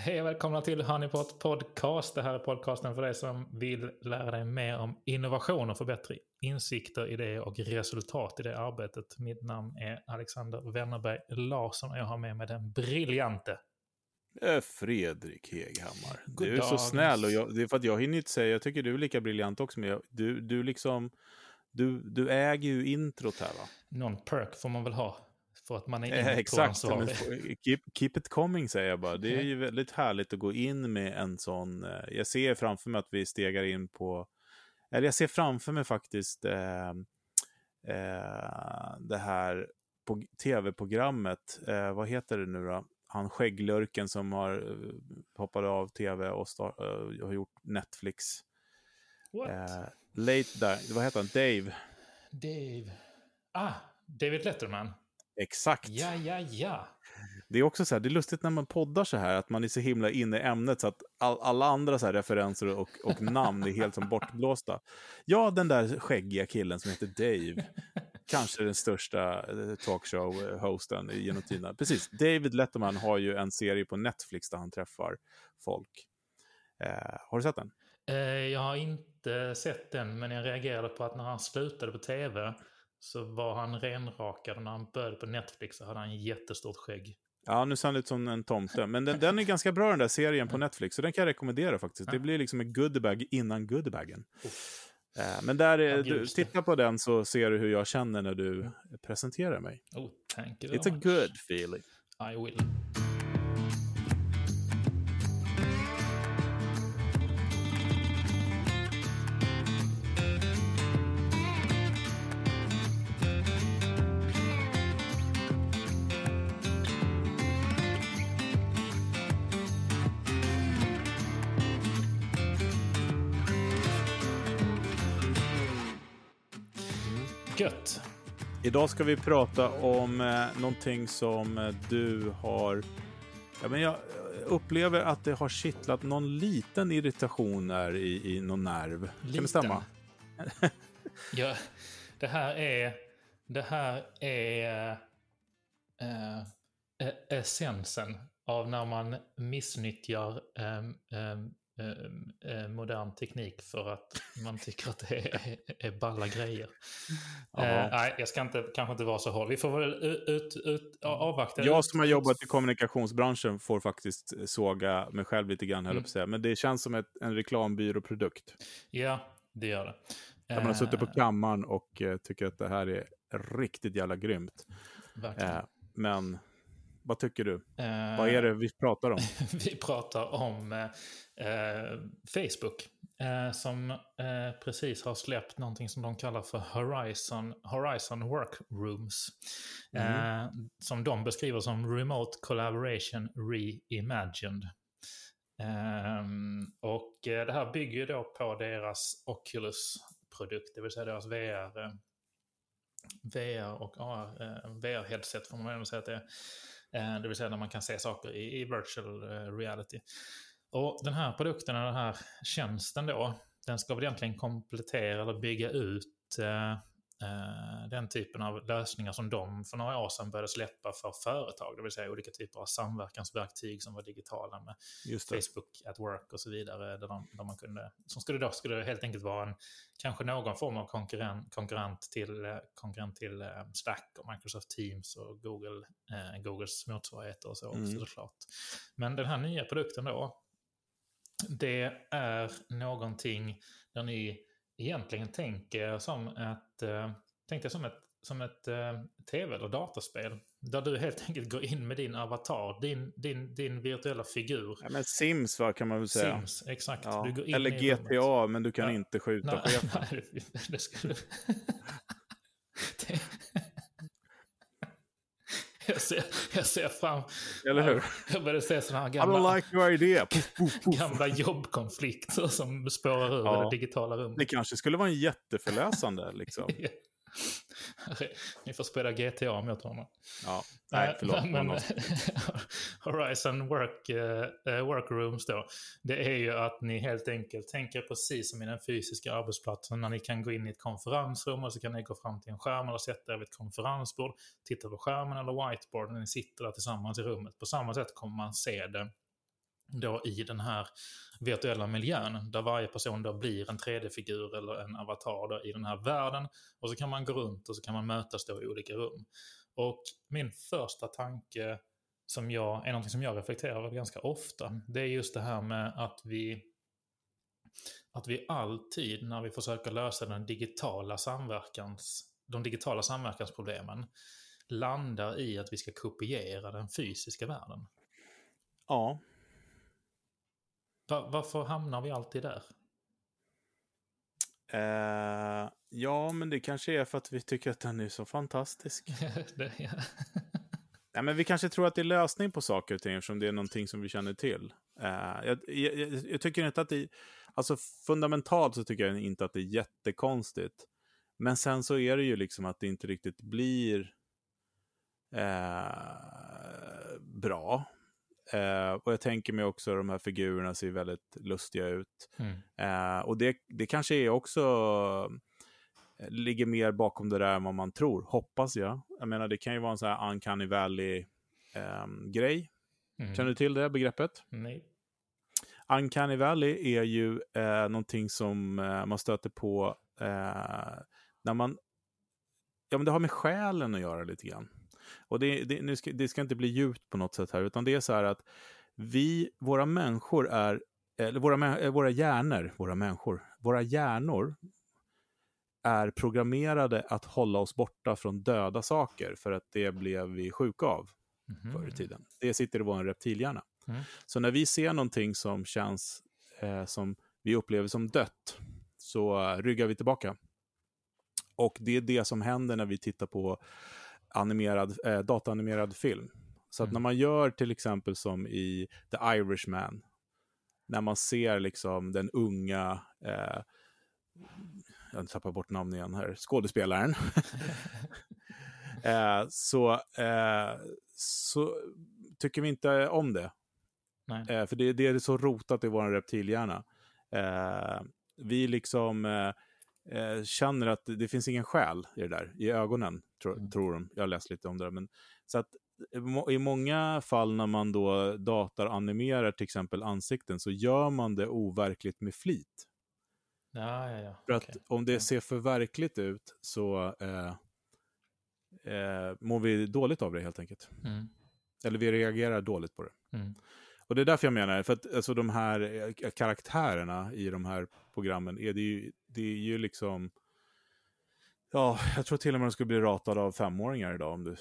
Hej och välkomna till Honeypot Podcast. Det här är podcasten för dig som vill lära dig mer om innovation och få bättre insikter, idéer och resultat i det arbetet. Mitt namn är Alexander Wennerberg Larsson och jag har med mig den briljante Fredrik Heghammar. God du är så dag. snäll och jag, det är för att jag hinner inte säga, jag tycker du är lika briljant också, men jag, du, du liksom, du, du äger ju introt här va? någon perk får man väl ha. För att man är Eh, exakt, introansvarig. får- keep, keep it coming säger jag bara. Det är ju väldigt härligt att gå in med en sån, eh, jag ser framför mig att vi stegar in på, eller jag ser framför mig faktiskt eh, eh, det här på tv-programmet, eh, vad heter det nu då? Han skägglurken som har eh, hoppat av tv och start, eh, har gjort Netflix. What? Eh, late där, vad heter han? Dave? Dave. Ah, David Letterman. Exakt. Ja, ja, ja. Det är också så här, det är lustigt när man poddar så här, att man är så himla inne i ämnet så att all, alla andra så här referenser och, och namn är helt som bortblåsta. Ja, den där skäggiga killen som heter Dave, kanske den största eh, talkshow-hosten genom tiderna. Precis, David Letterman har ju en serie på Netflix där han träffar folk. Eh, har du sett den? Eh, jag har inte sett den, men jag reagerade på att när han slutade på tv så var han renrakad och när han började på Netflix så hade han jättestort skägg. Ja, nu ser han ut som en tomte. Men den, den är ganska bra den där serien på Netflix, så den kan jag rekommendera faktiskt. Det blir liksom en goodiebag innan goodiebagen. Eh, Men där är, Vad du, titta på den så ser du hur jag känner när du presenterar mig. Oh, thank you It's a much. good feeling. I will. Gött. Idag ska vi prata om eh, någonting som eh, du har... Ja, men jag upplever att det har kittlat någon liten irritation där i, i någon nerv. Kan det Liten. stämma? Ja, det här är... Det här är... eh, eh, essensen av när man missnyttjar ehm, ehm, eh, modern teknik för att man tycker att det är, är balla grejer. Eh, nej, jag ska inte, kanske inte vara så hård. Vi får väl ut, ut, avvakta. Jag som har jobbat i kommunikationsbranschen får faktiskt såga mig själv lite grann, höll Mm. säga. Men det känns som ett, en reklambyråprodukt. Ja, det gör det. Där man har suttit på Eh, kammaren och eh, tycker att det här är riktigt jävla grymt. verkligen. Eh, men vad tycker du? Eh, Vad är det vi pratar om? Vi pratar om eh, Facebook eh, som eh, precis har släppt någonting som de kallar för Horizon, Horizon Workrooms. Eh, som de beskriver som Remote Collaboration Reimagined. Ehm, och eh, det här bygger ju då på deras Oculus-produkt, det vill säga deras VR, VR och AR, VR-headset får man ändå säga att det är. Eh, Det vill säga när man kan se saker i, i virtual eh, reality. Och den här produkten, den här tjänsten då, den ska väl egentligen komplettera eller bygga ut eh, den typen av lösningar som de för några år sedan började släppa för företag. Det vill säga olika typer av samverkansverktyg som var digitala med. Facebook at work och så vidare. Där, de, där man kunde, som skulle då skulle helt enkelt vara en, kanske någon form av konkurrent, konkurrent till, eh, konkurrent till eh, Slack och Microsoft Teams och Google, eh, Googles motsvarigheter och så också Mm. såklart. Men den här nya produkten då, det är någonting där ni egentligen tänker som ett, eh, tänkte som ett, som ett eh, tv eller dataspel. Där du helt enkelt går in med din avatar, din, din, din virtuella figur. Ja, men Sims va, kan man väl säga. Sims, exakt. Ja. Eller. GTA, men du kan Ja. inte skjuta Nej, chefen. nej, det, det skulle... det... Jag ser, jag ser fram... Eller hur? Jag börjar se sådana här I gamla, don't like your idea. Puff, puff, puff. gamla jobbkonflikter som spårar ur Ja. det digitala rummet. Det kanske skulle vara en jätteförläsande liksom. Ni får spela GTA mot honom. Ja, nej, Eh, förlåt. Men. Horizon Work, eh, Workrooms då, det är ju att ni helt enkelt tänker precis som i den fysiska arbetsplatsen när ni kan gå in i ett konferensrum och så kan ni gå fram till en skärm eller sätta er vid ett konferensbord, titta på skärmen eller whiteboard när ni sitter där tillsammans i rummet. På samma sätt kommer man se det då i den här virtuella miljön där varje person då blir en 3D-figur eller en avatar då i den här världen. Och så kan man gå runt och så kan man mötas då i olika rum. Och min första tanke som jag, är någonting som jag reflekterar över ganska ofta, det är just det här med att vi att vi alltid när vi försöker lösa den digitala samverkans, de digitala samverkansproblemen landar i att vi ska kopiera den fysiska världen. Ja. Var, varför hamnar vi alltid där? Eh, ja, men det kanske är för att vi tycker att den är så fantastisk. det, ja. Nej, men vi kanske tror att det är lösning på saker och ting eftersom det är någonting som vi känner till. Uh, jag, jag, jag, tycker inte att det... Alltså fundamentalt så tycker jag inte att det är jättekonstigt. Men sen så är det ju liksom att det inte riktigt blir uh, bra. Uh, och jag tänker mig också att de här figurerna ser väldigt lustiga ut. Mm. och det, det kanske är också ligger mer bakom det där än vad man tror, hoppas jag. Jag menar, det kan ju vara en sån här uncanny valley-grej. Ehm, mm. Känner du till det begreppet? Nej. Uncanny valley är ju eh, någonting som eh, man stöter på eh, när man... Ja, men det har med själen att göra lite grann. Och det, det, nu ska, det ska inte bli djupt på något sätt här, utan det är så här att vi, våra människor är, eller våra, våra hjärnor, våra människor, våra hjärnor är programmerade att hålla oss borta från döda saker för att det blev vi sjuka av mm. förr i tiden. Det sitter i vår reptilhjärna. Mm. Så när vi ser någonting som känns eh, som vi upplever som dött så uh, ryggar vi tillbaka. Och det är det som händer när vi tittar på animerad, eh, dataanimerad film. Så att mm. när man gör till exempel som i The Irishman, när man ser liksom den unga eh, jag tappar bort namn igen här, skådespelaren. eh, så, eh, så tycker vi inte om det. Eh, för det, det, är så rotat i vår reptilhjärna. Eh, vi liksom eh, eh, känner att det finns ingen själ i det där, i ögonen, tro, mm. tror de. Jag har läst lite om det. Men, så att i många fall när man då datoranimerar till exempel ansikten så gör man det overkligt med flit. Ja, ja, ja. För att okay. om det ser för verkligt ut så eh, eh, mår vi dåligt av det helt enkelt. Mm. Eller vi reagerar dåligt på det. Mm. Och det är därför jag menar, för att alltså, de här eh, karaktärerna i de här programmen, är det, ju, det är ju liksom... Ja, jag tror till och med de skulle bli ratade av femåringar idag om du...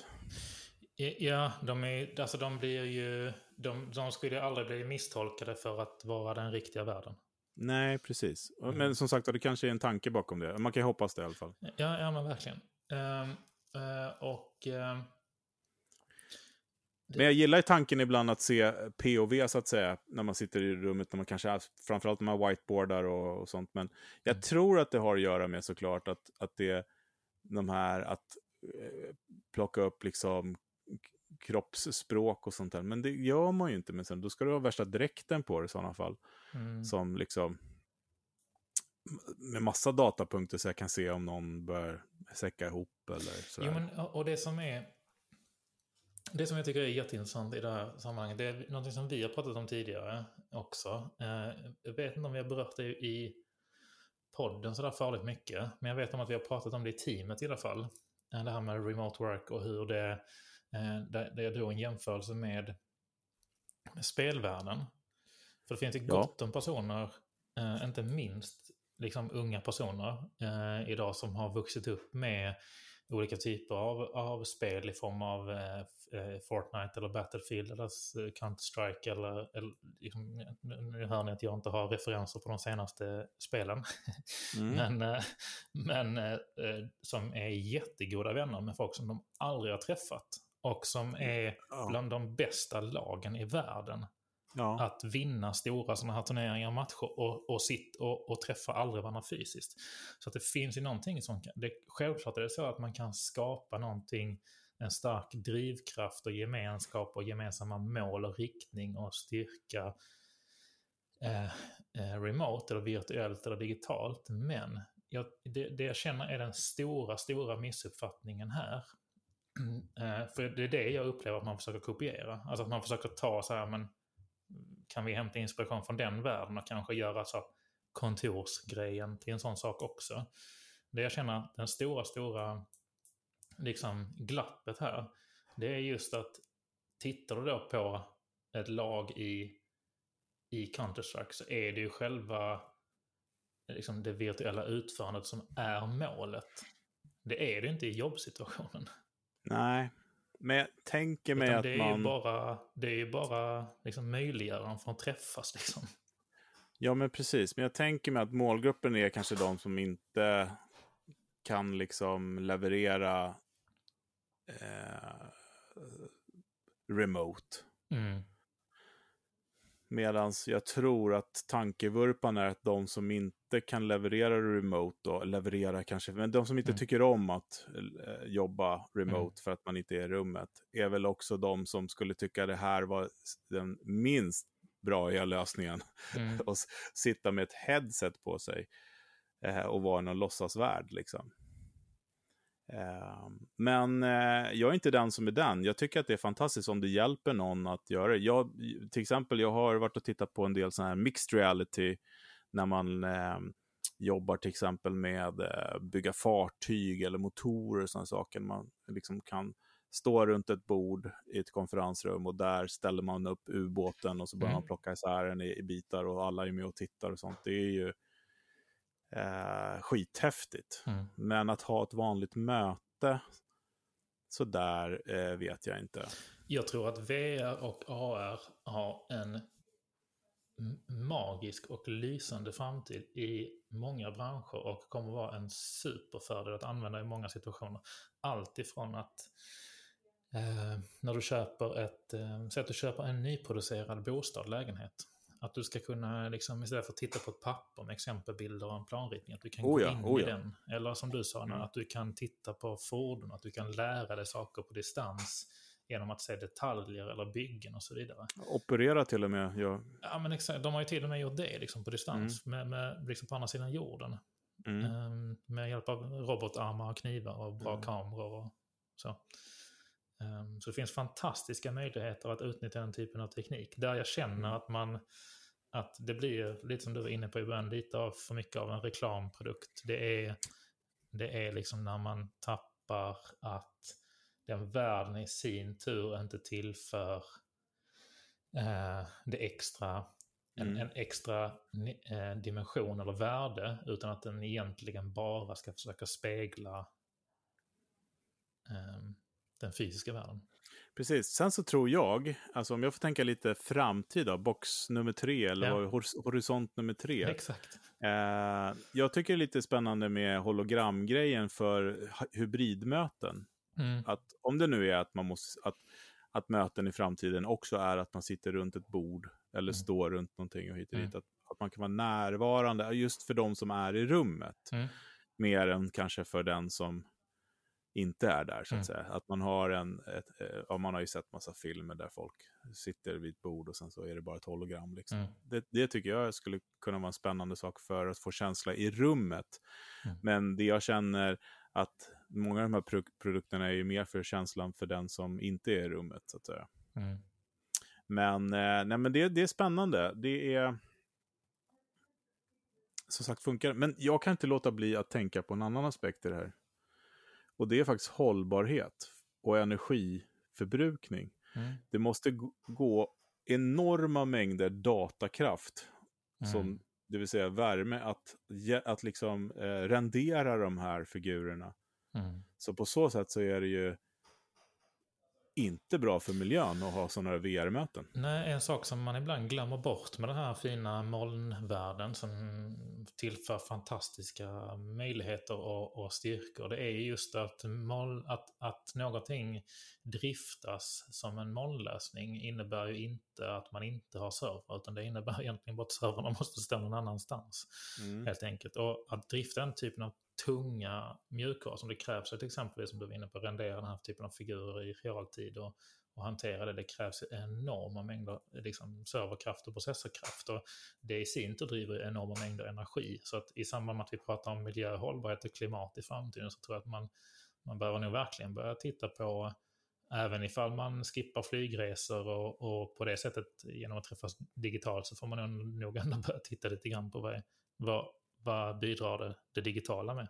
Ja, de, är, alltså de blir ju... De, de skulle aldrig bli misstolkade för att vara den riktiga världen. Nej, precis. Mm. Men som sagt, det kanske är en tanke bakom det. Man kan ju hoppas det i alla fall. Ja, ja men verkligen. Um, uh, och... Uh, men jag gillar ju tanken ibland att se POV, så att säga, när man sitter i rummet, när man kanske är, framförallt när man whiteboardar och, och sånt. Men jag mm. tror att det har att göra med såklart att, att det de här att eh, plocka upp liksom kroppsspråk och sånt där. Men det gör man ju inte. Men sen, då ska du ha värsta dräkten på dig i sådana fall. Mm. Som liksom med massa datapunkter så jag kan se om någon bör säcka ihop eller sådär. Jo, men, och det som är... Det som jag tycker är jätteintressant i det här sammanhanget, det är något som vi har pratat om tidigare också. Eh, jag vet inte om vi har berört det i podden sådär farligt mycket, men jag vet om att vi har pratat om det i teamet i alla fall. Eh, det här med remote work och hur det Eh, där, där jag drog en jämförelse med, spelvärlden. För det finns ju gott om personer, inte minst liksom unga personer idag som har vuxit upp med olika typer av, av spel i form av eh Fortnite eller Battlefield eller Counter-Strike eller, eller liksom, nu hör ni att jag inte har referenser på de senaste spelen. Mm. men eh, men eh, som är jättegoda vänner med folk som de aldrig har träffat. Och som är bland de bästa lagen i världen. Ja. Att vinna stora sådana här turneringar och matcher och, och, sitt, och, och träffa aldrig varandra fysiskt. Så att det finns ju någonting som... Det, självklart är det så att man kan skapa någonting, en stark drivkraft och gemenskap och gemensamma mål och riktning och styrka eh, eh, remote eller virtuellt eller digitalt. Men jag, det, det jag känner är den stora, stora missuppfattningen här eh, för det är det jag upplever att man försöker kopiera. Alltså att man försöker ta så här, men kan vi hämta inspiration från den världen och kanske göra så kontorsgrejen till en sån sak också. Det jag känner den stora, stora liksom glappet här, det är just att tittar du då på ett lag i, i Counter-Strike så är det ju själva liksom det virtuella utförandet som är målet. Det är det inte i jobbsituationen. Nej, men jag tänker mig att det är man... Ju bara, det är ju bara liksom möjliggöraren för att träffas liksom. Ja, men precis. Men jag tänker mig att målgruppen är kanske de som inte kan liksom leverera eh, remote. Mm. Medan jag tror att tankevurpan är att de som inte kan leverera remote, då, leverera kanske, men de som inte Mm. tycker om att eh, jobba remote Mm. för att man inte är i rummet, är väl också de som skulle tycka det här var den minst bra lösningen. Mm. och sitta med ett headset på sig eh, och vara i någon låtsasvärld. Liksom. Eh, men eh, jag är inte den som är den. Jag tycker att det är fantastiskt om det hjälper någon att göra det. Jag, till exempel, jag har varit och tittat på en del sån här mixed reality när man eh, jobbar till exempel med eh, bygga fartyg eller motorer och sådana saker. Man liksom kan stå runt ett bord i ett konferensrum och där ställer man upp ubåten och så börjar Mm. man plocka isär den i, i bitar och alla är med och tittar och sånt. Det är ju eh, skithäftigt. Mm. Men att ha ett vanligt möte så där eh, vet jag inte. Jag tror att VR och AR har en magisk och lysande framtid i många branscher och kommer vara en superfördel att använda i många situationer. Allt ifrån att eh, när du köper ett, eh, säg att du köper en nyproducerad bostad, lägenhet. Att du ska kunna, liksom, istället för att titta på ett papper med exempelbilder och en planritning, att du kan Oh gå ja, in oh i ja. den. Eller som du sa, Mm. att du kan titta på fordon, att du kan lära dig saker på distans genom att se detaljer eller byggen och så vidare. Operera till och med. Jag, Ja, men exakt, de har ju till och med gjort det liksom, på distans, med, med, liksom på andra sidan jorden. mm. Ehm, med hjälp av robotarmar och knivar och bra Mm. kameror och så. Ehm, så det finns fantastiska möjligheter att utnyttja den typen av teknik. Där jag känner Mm. att man att det blir, lite som du var inne på i början, lite av för mycket av en reklamprodukt. Det är, det är liksom när man tappar att den världen i sin tur inte tillför eh, det extra, en, Mm. en extra eh, dimension eller värde, utan att den egentligen bara ska försöka spegla eh, den fysiska världen. Precis. Sen så tror jag, alltså om jag får tänka lite framtida, box nummer tre eller Ja. horisont nummer tre. Exakt. Eh, jag tycker det är lite spännande med hologramgrejen för hybridmöten. Mm. Att om det nu är att man måste, att, att möten i framtiden också är att man sitter runt ett bord eller Mm. står runt någonting och hit och dit. Mm. Att, att man kan vara närvarande just för de som är i rummet. Mm. Mer än kanske för den som inte är där, så att Mm. säga. Att man har en, ett, eh, ja, man har ju sett massa filmer där folk sitter vid ett bord och sen så är det bara ett hologram. Liksom. Mm. Det, det tycker jag skulle kunna vara en spännande sak för att få känsla i rummet. Mm. Men det jag känner att många av de här pro- produkterna är ju mer för känslan för den som inte är i rummet, så att säga. Mm. Men, eh, nej, men det, det är spännande. Det är... Som sagt, funkar. Men jag kan inte låta bli att tänka på en annan aspekt i det här. Och det är faktiskt hållbarhet och energiförbrukning. Mm. Det måste gå- enorma mängder datakraft, Mm. som, det vill säga värme, att, att liksom, eh, rendera de här figurerna. Mm. Så på så sätt så är det ju inte bra för miljön att ha sådana här VR-möten. Nej, en sak som man ibland glömmer bort med den här fina molnvärlden som tillför fantastiska möjligheter och, och styrkor, det är just att, moln, att, att någonting driftas som en molnlösning innebär ju inte att man inte har server, utan det innebär egentligen bara att servrarna måste stå någon annanstans. helt enkelt. Och att drifta den typen av tunga mjukvaror som det krävs, till exempel som du var inne på, rendera den här typen av figurer i realtid och, och hantera det, det krävs enorma mängder liksom, serverkraft och processorkraft. Och det i sin tur driver enorma mängder energi. Så att i samband med att vi pratar om miljö, hållbarhet och klimat i framtiden så tror jag att man, man behöver nog verkligen börja titta på även ifall man skippar flygresor och, och på det sättet genom att träffas digitalt så får man nog ändå börja titta lite grann på vad, vad, vad bidrar det, det digitala med.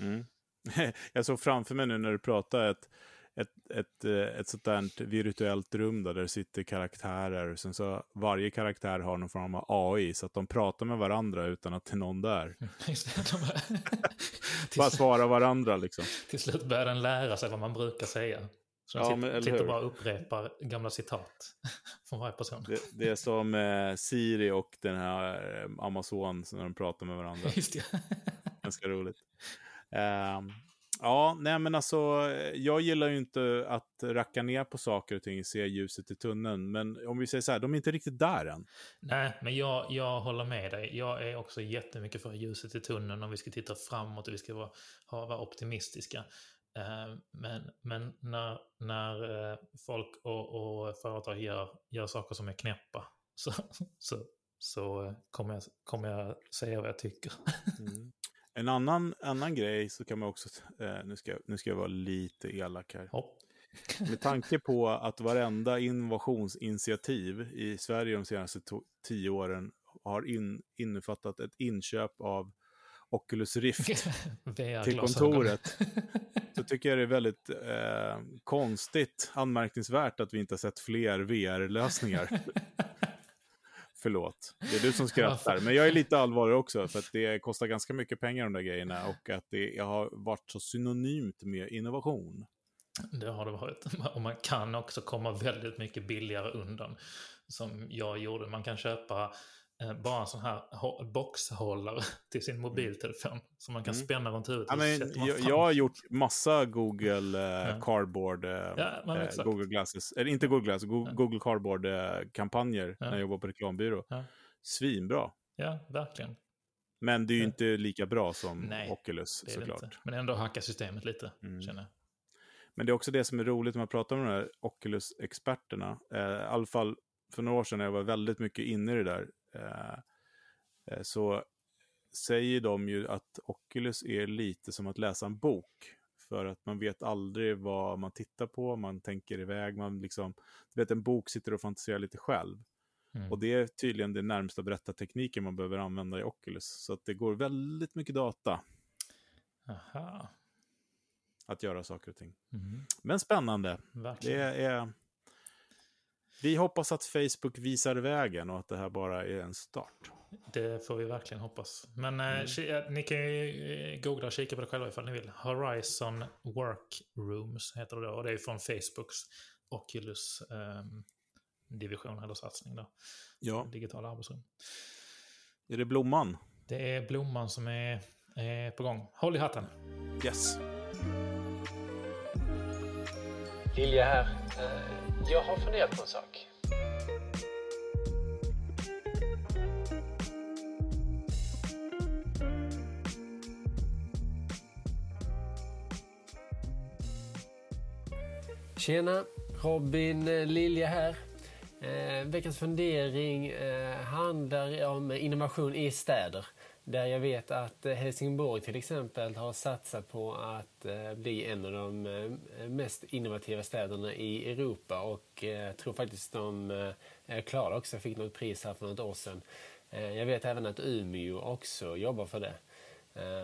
Mm. Jag såg framför mig nu när du pratar ett, ett, ett, eh, ett sånt där virtuellt rum där det sitter karaktärer. Sen så varje karaktär har någon form av AI så att de pratar med varandra utan att det är någon där. bara svara varandra liksom. Till slut börjar den lära sig vad man brukar säga. Så ja, men, sitter bara och upprepar gamla citat från varje person. Det, det är som eh, Siri och den här eh, Amazon när de pratar med varandra. Just det. Ganska roligt. Um, Ja, nej men alltså, jag gillar ju inte att racka ner på saker och ting, se ljuset i tunneln. Men om vi säger så här, de är inte riktigt där än. Nej, men jag, jag håller med dig. Jag är också jättemycket för ljuset i tunneln om vi ska titta framåt och vi ska vara, vara optimistiska. Eh, men, men när, när eh, folk och, och företag gör, gör saker som är knäppa så, så, så kommer, jag, kommer jag säga vad jag tycker. Mm. En annan, annan grej så kan man också, eh, nu, ska, nu ska jag vara lite elak här. Ja. Med tanke på att varenda innovationsinitiativ i Sverige de senaste tio åren har in, innefattat ett inköp av Oculus Rift till kontoret. Så tycker jag det är väldigt eh, konstigt, anmärkningsvärt att vi inte har sett fler VR-lösningar. Förlåt, det är du som skrattar. Men jag är lite allvarlig också, för att det kostar ganska mycket pengar de där grejerna och att det har varit så synonymt med innovation. Det har det varit. Och man kan också komma väldigt mycket billigare undan. Som jag gjorde. Man kan köpa bara en sån här boxhållare till sin mm. mobiltelefon. Som man kan mm. spänna runt huvudet. Ja, men, jag, jag, har gjort massa Google eh, ja. Cardboard, eh, ja, eh, Google Glasses, eller inte Google Glasses, Google, Google Cardboard-kampanjer eh, när jag jobbar på reklambyrå. Svinbra. Ja, verkligen. Men det är ju inte lika bra som Nej, Oculus såklart. Men ändå hacka systemet lite, mm. känner jag. Men det är också det som är roligt när man pratar med de här Oculus-experterna. Eh, I alla fall för några år sedan när jag var väldigt mycket inne i det där. Eh, eh, så säger de ju att Oculus är lite som att läsa en bok. För att man vet aldrig vad man tittar på, man tänker iväg, man liksom, du vet en bok sitter och fantiserar lite själv. Mm. Och det är tydligen den närmsta berättartekniken man behöver använda i Oculus. Så att det går väldigt mycket data. Aha. Att göra saker och ting. Mm. Men spännande. Verkligen. Det är vi hoppas att Facebook visar vägen och att det här bara är en start. Det får vi verkligen hoppas. Men eh, mm. eh, ni kan ju eh, googla och kika på det själva ifall ni vill. Horizon Workrooms heter det då. Och det är från Facebooks Oculus eh, division eller satsning då. Ja. Digitala arbetsrum. Är det Blomman? Det är Blomman som är, är på gång. Håll i hatten. Yes. Lilja här. Jag har funderat på en sak. Tjena! Robin eh, Lilja här. Eh, veckans fundering eh, handlar om innovation i städer. Där jag vet att eh, Helsingborg till exempel har satsat på att eh, bli en av de eh, mest innovativa städerna i Europa och jag tror faktiskt de klarade också, fick något pris här för något år sedan. Jag vet även att Umeå också jobbar för det.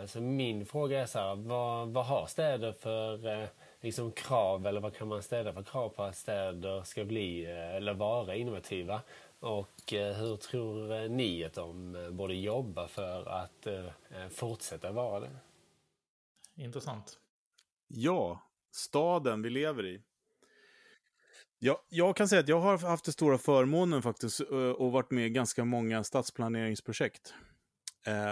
Så min fråga är så här, vad, vad har städer för liksom krav eller vad kan man ställa för krav på att städer ska bli eller vara innovativa? Och eh, hur tror eh, ni att de eh, borde jobba för att fortsätta vara det? Intressant. Ja, staden vi lever i. Ja, jag kan säga att jag har haft den stora förmånen faktiskt och varit med i ganska många stadsplaneringsprojekt.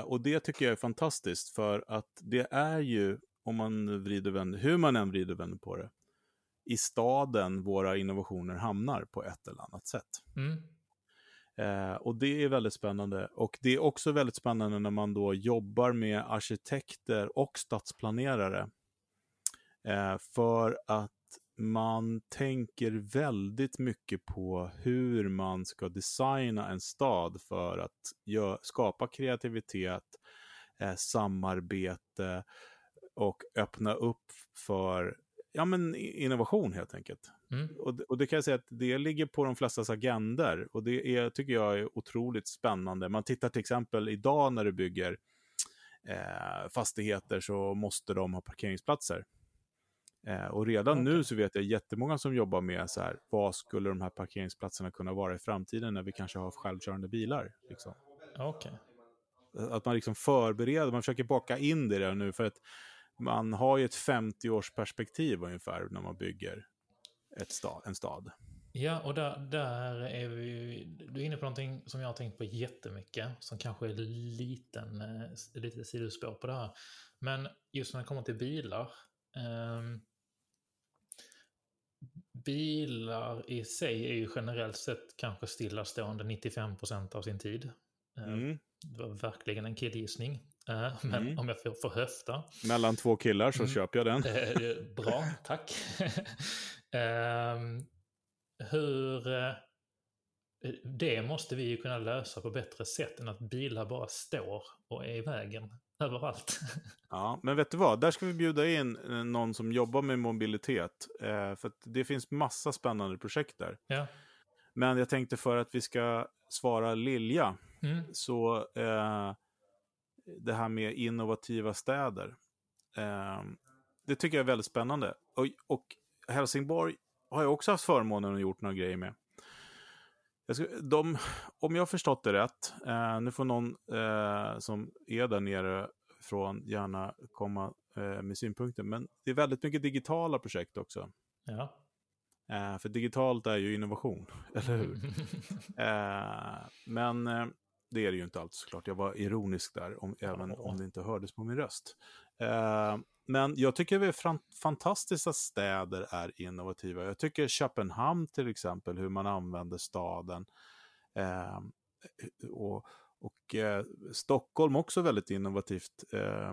och det tycker jag är fantastiskt för att det är ju, om man vrider vänder, hur man än vrider och vänder på det, i staden våra innovationer hamnar på ett eller annat sätt. Mm. Eh, och det är väldigt spännande. Och det är också väldigt spännande när man då jobbar med arkitekter och stadsplanerare. Eh, för att man tänker väldigt mycket på hur man ska designa en stad för att gö- skapa kreativitet, eh, samarbete och öppna upp för ja, men innovation helt enkelt. Mm. Och, det- och det kan jag säga att det ligger på de flestas agender och det är, tycker jag är otroligt spännande. Man tittar till exempel idag när du bygger eh, fastigheter så måste de ha parkeringsplatser. Eh, och redan nu Okej. så vet jag jättemånga som jobbar med så här, vad skulle de här parkeringsplatserna kunna vara i framtiden när vi kanske har självkörande bilar? Liksom. Okej. Att man liksom förbereder, man försöker baka in det redan nu för att man har ju ett 50-årsperspektiv ungefär när man bygger ett sta, en stad. Ja, och där, där är vi Du är inne på någonting som jag har tänkt på jättemycket, som kanske är liten, eh, lite sidospår på det här. Men just när det kommer till bilar. ehm, bilar i sig är ju generellt sett kanske stillastående 95% av sin tid. Eh, Mm. Det var verkligen en killgissning. Eh, men Mm. om jag får, får höfta. Mellan två killar så Mm. köper jag den. Eh, bra, tack. Ehm, hur... eh, det måste vi ju kunna lösa på bättre sätt än att bilar bara står och är i vägen överallt. Ja, men vet du vad? Där ska vi bjuda in eh, någon som jobbar med mobilitet. Eh, för det finns massa spännande projekt där. ja. Men jag tänkte för att vi ska svara Lilja, Mm. så eh, det här med innovativa städer. Eh, det tycker jag är väldigt spännande. Och, och Helsingborg har jag också haft förmånen att gjort några grejer med. Jag ska, de, om jag har förstått det rätt, eh, nu får någon eh, som är där nere från gärna komma eh, med synpunkter, men det är väldigt mycket digitala projekt också. Ja. Eh, för digitalt är ju innovation, eller hur? Eh, men eh, det är det ju inte alls såklart. Jag var ironisk där, om, även Ja. om det inte hördes på min röst. Eh, men jag tycker det är fantastiskt att städer är innovativa. Jag tycker Köpenhamn till exempel, hur man använder staden. Eh, och och eh, Stockholm också väldigt innovativt. Eh,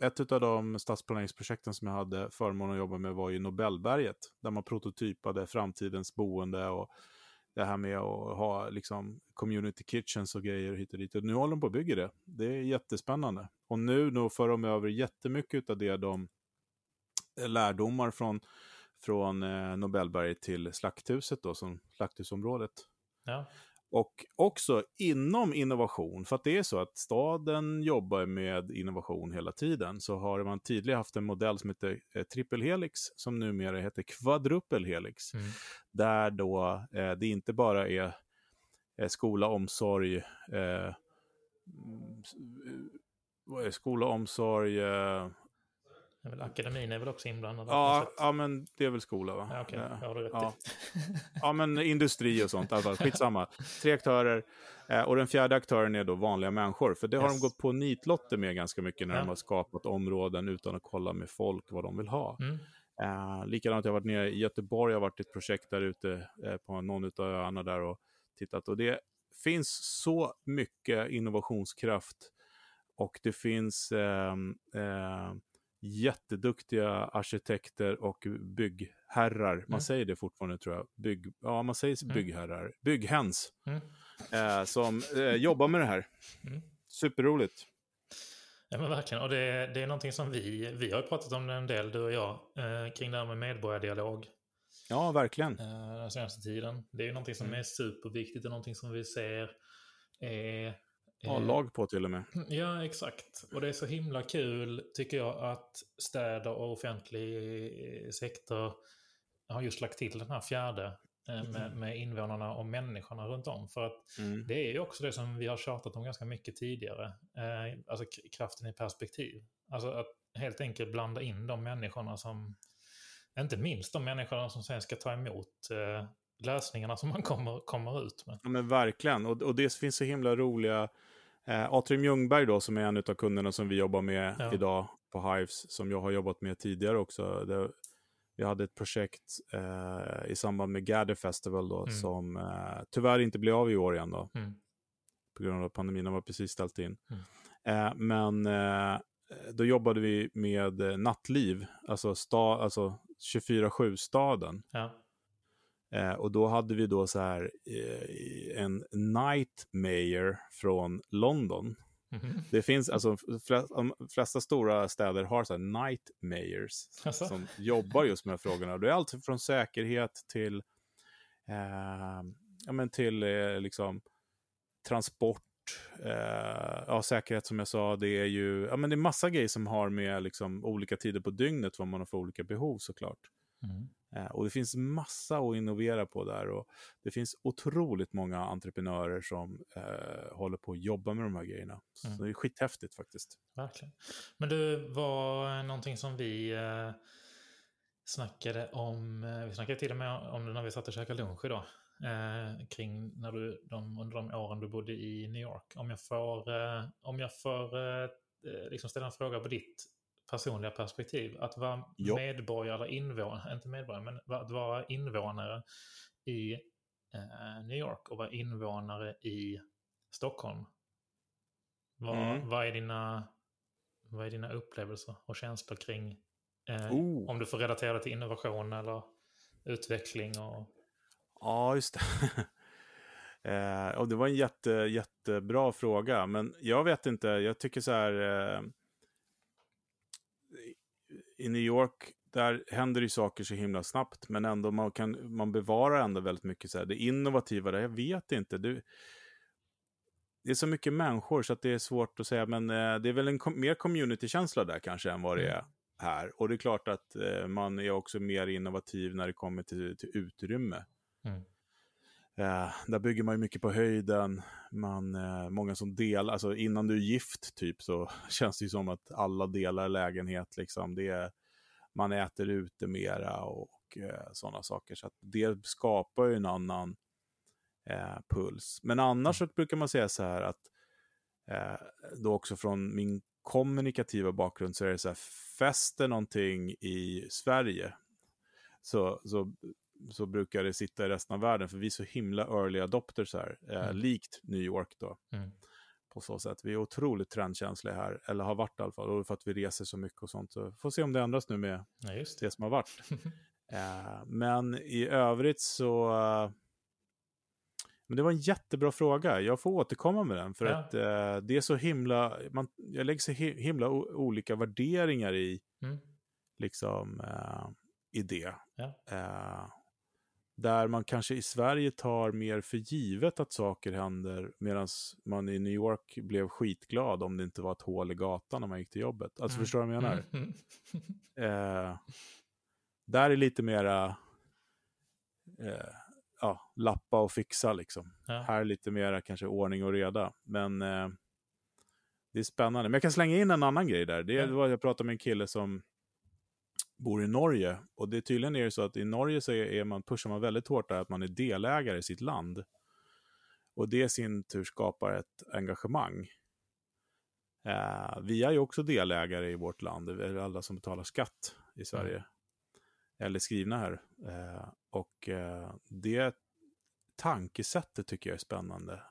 ett av de stadsplaneringsprojekten som jag hade förmånen att jobba med var ju Nobelberget, där man prototypade framtidens boende och det här med att ha liksom community kitchens och grejer hit och dit. Och nu håller de på att bygga det. Det är jättespännande. Och nu, nu för de över jättemycket av det de eh, lärdomar från, från eh, Nobelberget till Slakthuset då, som Slakthusområdet. ja. Och också inom innovation, för att det är så att staden jobbar med innovation hela tiden, så har man tidigare haft en modell som heter eh, trippelhelix, som numera heter kvadrupelhelix, Mm. där då eh, det inte bara är eh, skola, omsorg, eh, eh, skola, omsorg, eh, är väl, akademin är väl också inblandad? ja, ja, men det är väl skola va? ja. Eh, Ja, har du rätt ja. Ja, men industri och sånt. Alltså, skitsamma. Tre aktörer. Eh, och den fjärde aktören är då vanliga människor. För det har Yes. de gått på nitlotter med ganska mycket när Ja. de har skapat områden utan att kolla med folk vad de vill ha. Mm. Eh, likadant, jag har varit nere i Göteborg, jag har varit i ett projekt där ute eh, på någon av öarna där och tittat. Och det finns så mycket innovationskraft och det finns ehm, eh, jätteduktiga arkitekter och byggherrar. Man Mm. säger det fortfarande tror jag. Bygg, ja, man säger Mm. byggherrar. Bygghens Mm. eh, som eh, jobbar med det här. Mm. Superroligt. Ja men verkligen, och det, det är någonting som vi, vi har pratat om en del, du och jag, eh, kring det här med medborgardialog Ja, verkligen. eh, den senaste tiden. Det är ju någonting som Mm. är superviktigt och någonting som vi ser är... Eh, lag på till och med. Ja, exakt. Och det är så himla kul, tycker jag, att städer och offentlig sektor har just lagt till den här fjärde eh, med, med invånarna och människorna runt om. För att Mm. det är ju också det som vi har tjatat om ganska mycket tidigare. Eh, alltså kraften i perspektiv. Alltså att helt enkelt blanda in de människorna som, inte minst de människorna som sen ska ta emot eh, lösningarna som man kommer, kommer ut med. Ja, men verkligen. Och, och det finns så himla roliga... Eh, Atrium Ljungberg då, som är en av kunderna som vi jobbar med Ja. idag på Hives, som jag har jobbat med tidigare också. Det, vi hade ett projekt eh, i samband med Gather Festival då, Mm. som eh, tyvärr inte blev av i år igen då, Mm. på grund av pandemin. Den var precis ställt in. Mm. Eh, men eh, då jobbade vi med eh, nattliv, alltså, sta, alltså 24-7 staden. Ja. Eh, och då hade vi då så här eh, en night mayor från London. Mhm. Det finns, alltså, flest, de flesta stora städer har så här night mayors Alltså? som jobbar just med de här frågorna. Det är allt från säkerhet till, eh, ja, men till eh, liksom, transport, eh, ja, säkerhet som jag sa, det är ju, ja men det är massa grejer som har med liksom, olika tider på dygnet, vad man har för olika behov såklart. Mm. Eh, och det finns massa att innovera på där och det finns otroligt många entreprenörer som eh, håller på att jobba med de här grejerna. Mm. Så det är skithäftigt faktiskt. Verkligen. Men du, var någonting som vi eh, snackade om, eh, vi snackade till och med om det när vi satt och käkade lunch idag, eh, kring när du, de, under de åren du bodde i New York. Om jag får, eh, om jag får eh, liksom ställa en fråga på ditt personliga perspektiv, att vara Ja. medborgare eller invånare, inte medborgare, men att vara invånare i eh, New York och vara invånare i Stockholm. Vad, Mm. vad, är dina, vad är dina upplevelser och känslor kring eh, Oh. om du får relatera till innovation eller utveckling? Och, Ja, just det. eh, och det var en jätte, jättebra fråga, men jag vet inte, jag tycker så här, eh, i New York, där händer ju saker så himla snabbt, men ändå man, kan, man bevarar ändå väldigt mycket så här, det innovativa där, jag vet inte. Det, det är så mycket människor så att det är svårt att säga, men eh, det är väl en kom, mer communitykänsla där kanske än vad det Mm. är här. Och det är klart att eh, man är också mer innovativ när det kommer till, till utrymme. Mm. Eh, där bygger man ju mycket på höjden. Man, eh, många som delar, alltså innan du är gift typ så känns det ju som att alla delar lägenhet. Liksom. Det är, man äter ute mera och, och eh, sådana saker. Så att det skapar ju en annan eh, puls. Men annars så brukar man säga så här att eh, då också från min kommunikativa bakgrund så är det så här, fäster någonting i Sverige så, så, så brukar det sitta i resten av världen, för vi är så himla early adopters här, eh, Mm. likt New York då. Mm. På så sätt. Vi är otroligt trendkänsliga här, eller har varit i alla fall, och för att vi reser så mycket och sånt. Så får se om det ändras nu med Ja, det. det som har varit. Eh, men i övrigt så... eh, men det var en jättebra fråga. Jag får återkomma med den. För Ja. att eh, det är så himla... Man, jag lägger så hi- himla olika värderingar i, Mm. liksom, eh, i det. Ja. Där man kanske i Sverige tar mer för givet att saker händer medan man i New York blev skitglad om det inte var ett hål i gatan när man gick till jobbet. Alltså Mm. förstår du vad jag menar? Mm. Eh, där är lite mera eh, ja, lappa och fixa liksom. Ja. Här är lite mera kanske ordning och reda. Men eh, det är spännande. Men jag kan slänga in en annan grej där. Det Ja. var jag pratade med en kille som bor i Norge. Och det är tydligen är det så att i Norge så är man, pushar man väldigt hårt där att man är delägare i sitt land. Och det i sin tur skapar ett engagemang. Eh, vi är ju också delägare i vårt land, det är alla som betalar skatt i Sverige. Eller skrivna här. Eh, och eh, det tankesättet tycker jag är spännande.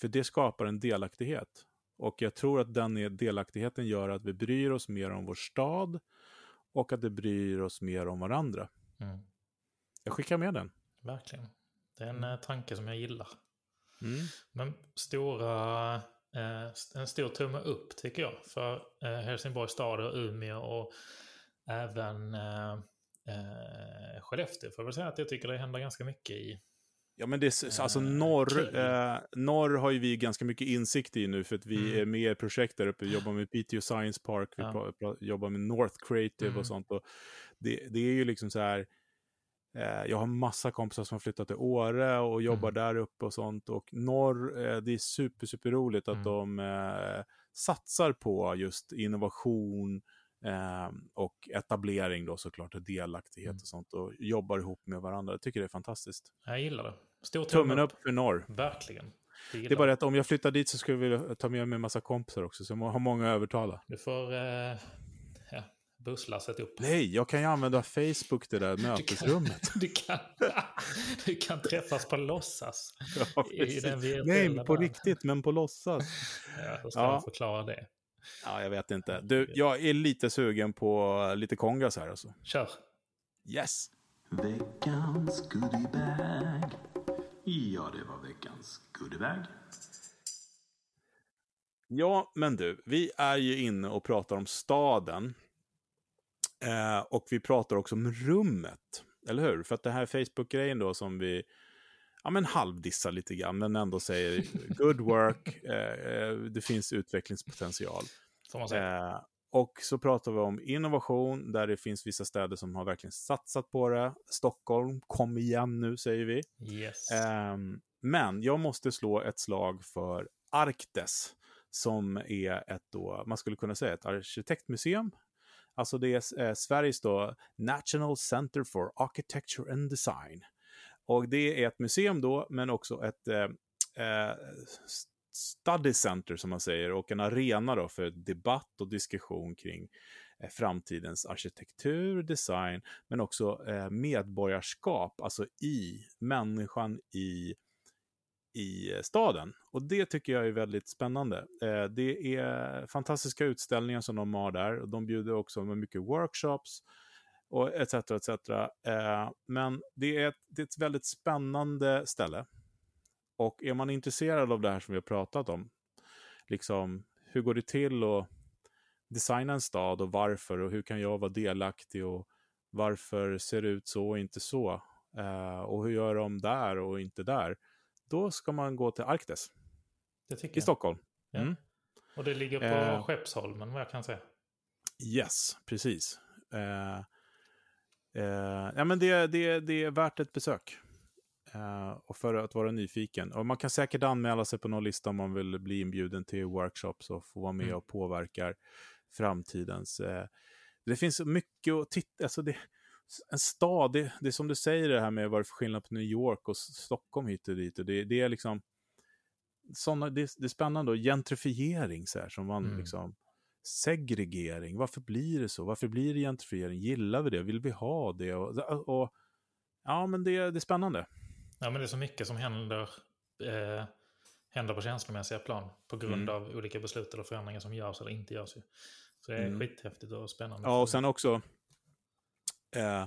För det skapar en delaktighet. Och jag tror att den delaktigheten gör att vi bryr oss mer om vår stad och att det bryr oss mer om varandra. Mm. Jag skickar med den. Verkligen. Det är en eh, tanke som jag gillar. Mm. Men stora, eh, en stor tumme upp tycker jag för eh, Helsingborgs stad och Umeå och även eh, eh, Skellefteå. Får jag väl säga att jag tycker det händer ganska mycket i. Ja, men det är, alltså Eh, norr, eh, norr har ju vi ganska mycket insikt i nu för att vi Mm. är med i projekt där uppe. Vi jobbar med Piteå Science Park, vi Ja. jobbar med North Creative Mm. och sånt. Och det, det är ju liksom så här, eh, jag har massa kompisar som har flyttat till Åre och jobbar Mm. där uppe och sånt. Och norr, eh, det är super, super roligt att Mm. de eh, satsar på just innovation, eh, och etablering då såklart, och delaktighet Mm. och sånt. Och jobbar ihop med varandra. Jag tycker det är fantastiskt. Jag gillar det. Stor Tummen upp för norr. Verkligen. Det är bara att om jag flyttar dit så skulle jag vilja ta med mig en massa kompisar också, så jag har många att övertala. Du får eh, ja, busslasset upp. Nej, jag kan ju använda Facebook, det där mötesrummet. Du kan, du kan träffas på låtsas. Ja, Nej, på riktigt, men på låtsas. Ja, hur ska Ja. förklara det? Ja, jag vet inte. Du, jag är lite sugen på lite kongas här alltså. Kör. Yes! Veckans goodiebag. Ja, det var veckans goodiebag. Ja, men du, vi är ju inne och pratar om staden. Eh, och vi pratar också om rummet, eller hur? För att det här Facebook-grejen då som vi ja, men halvdissar lite grann, men ändå säger good work, eh, eh, det finns utvecklingspotential. Eh, och så pratar vi om innovation, där det finns vissa städer som har verkligen satsat på det. Stockholm, kom igen nu, säger vi. Yes. Ehm, men jag måste slå ett slag för Arktes, som är ett då, man skulle kunna säga ett arkitektmuseum. Alltså det är eh, Sveriges då National Center for Architecture and Design. Och det är ett museum då, men också ett eh, eh study center som man säger och en arena då för debatt och diskussion kring eh, framtidens arkitektur, design, men också eh, medborgarskap, alltså i människan i i staden. Och det tycker jag är väldigt spännande. Eh, det är fantastiska utställningar som de har där. Och de bjuder också med mycket workshops och etc. etc. Eh, men det är, ett, det är ett väldigt spännande ställe. Och är man intresserad av det här som vi har pratat om, liksom hur går det till att designa en stad och varför och hur kan jag vara delaktig och varför ser det ut så och inte så? Eh, och hur gör de där och inte där? Då ska man gå till Arktis i jag. Stockholm. Ja. Mm. Och det ligger på Eh. Skeppsholmen vad jag kan säga. Yes, precis. Eh, eh, ja, men det, det, det är värt ett besök. Eh, och för att vara nyfiken. Och man kan säkert anmäla sig på någon lista om man vill bli inbjuden till workshops och få vara med Mm. och påverka framtidens... Eh, det finns mycket att titta... Alltså det, en stad, det, det är som du säger det här med vad det är för skillnad på New York och Stockholm hit och dit. Och det, det är liksom... Såna, det, det är spännande och gentrifiering så här, som man Mm. liksom segregering. Varför blir det så? Varför blir det gentrifiering? Gillar vi det? Vill vi ha det? Och, och, ja, men det, det är spännande. Ja, men det är så mycket som händer, eh, händer på känslomässiga plan på grund Mm. av olika beslut eller förändringar som görs eller inte görs. Ju. Så det är Mm. skithäftigt och spännande. Ja, och sen också eh,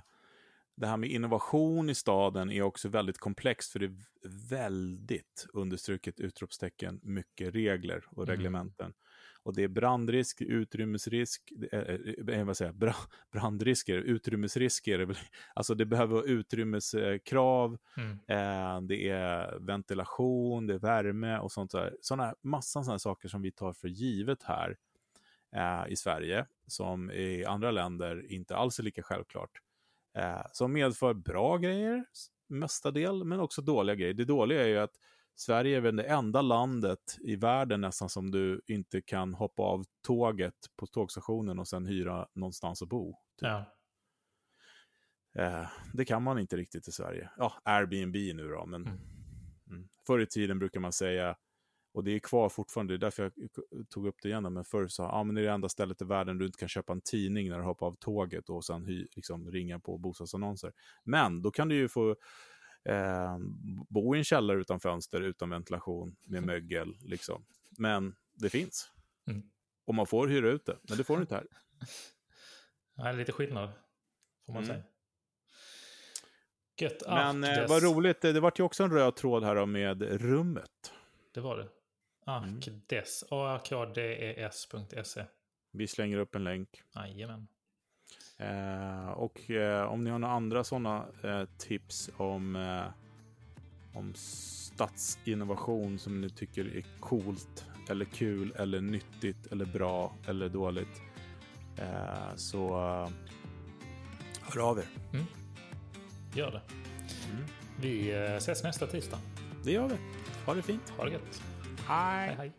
det här med innovation i staden är också väldigt komplext för det är väldigt understruket utropstecken, mycket regler och Mm. Och det är brandrisk, utrymmesrisk, eh, eh, vad säger jag, bra, brandrisker, utrymmesrisker, alltså det behöver vara utrymmeskrav, Mm. eh, det är ventilation, det är värme och sånt där. Såna, massan sådana saker som vi tar för givet här eh, i Sverige, som i andra länder inte alls är lika självklart. Eh, som medför bra grejer, s- mestadel, men också dåliga grejer. Det dåliga är ju att Sverige är väl det enda landet i världen nästan som du inte kan hoppa av tåget på tågstationen och sen hyra någonstans att bo. Typ. Ja. Eh, det kan man inte riktigt i Sverige. Ja, Airbnb nu då, men Mm. mm. förr i tiden brukar man säga, och det är kvar fortfarande, det är därför jag tog upp det igen, men förr sa ja, men det är det enda stället i världen du inte kan köpa en tidning när du hoppar av tåget och sen hy, liksom, ringa på bostadsannonser. Men då kan du ju få eh, bo i en källare utan fönster, utan ventilation, med mögel. Liksom. Men det finns. Mm. Och man får hyra ut det, men det får du inte här. Är lite skillnad, får man Mm. säga. Gött Men eh, vad roligt, det, det vart ju också en röd tråd här med rummet. Det var det. Mm. Arkdes. arkdes.se. Vi slänger upp en länk. Jajamän. Eh, och eh, om ni har några andra sådana eh, tips om, om stadsinnovation som ni tycker är coolt eller kul eller nyttigt eller bra eller dåligt så hör av er. Gör det. Mm. Vi ses nästa tisdag. Det gör vi. Ha det fint. Ha det gött. Hej hej.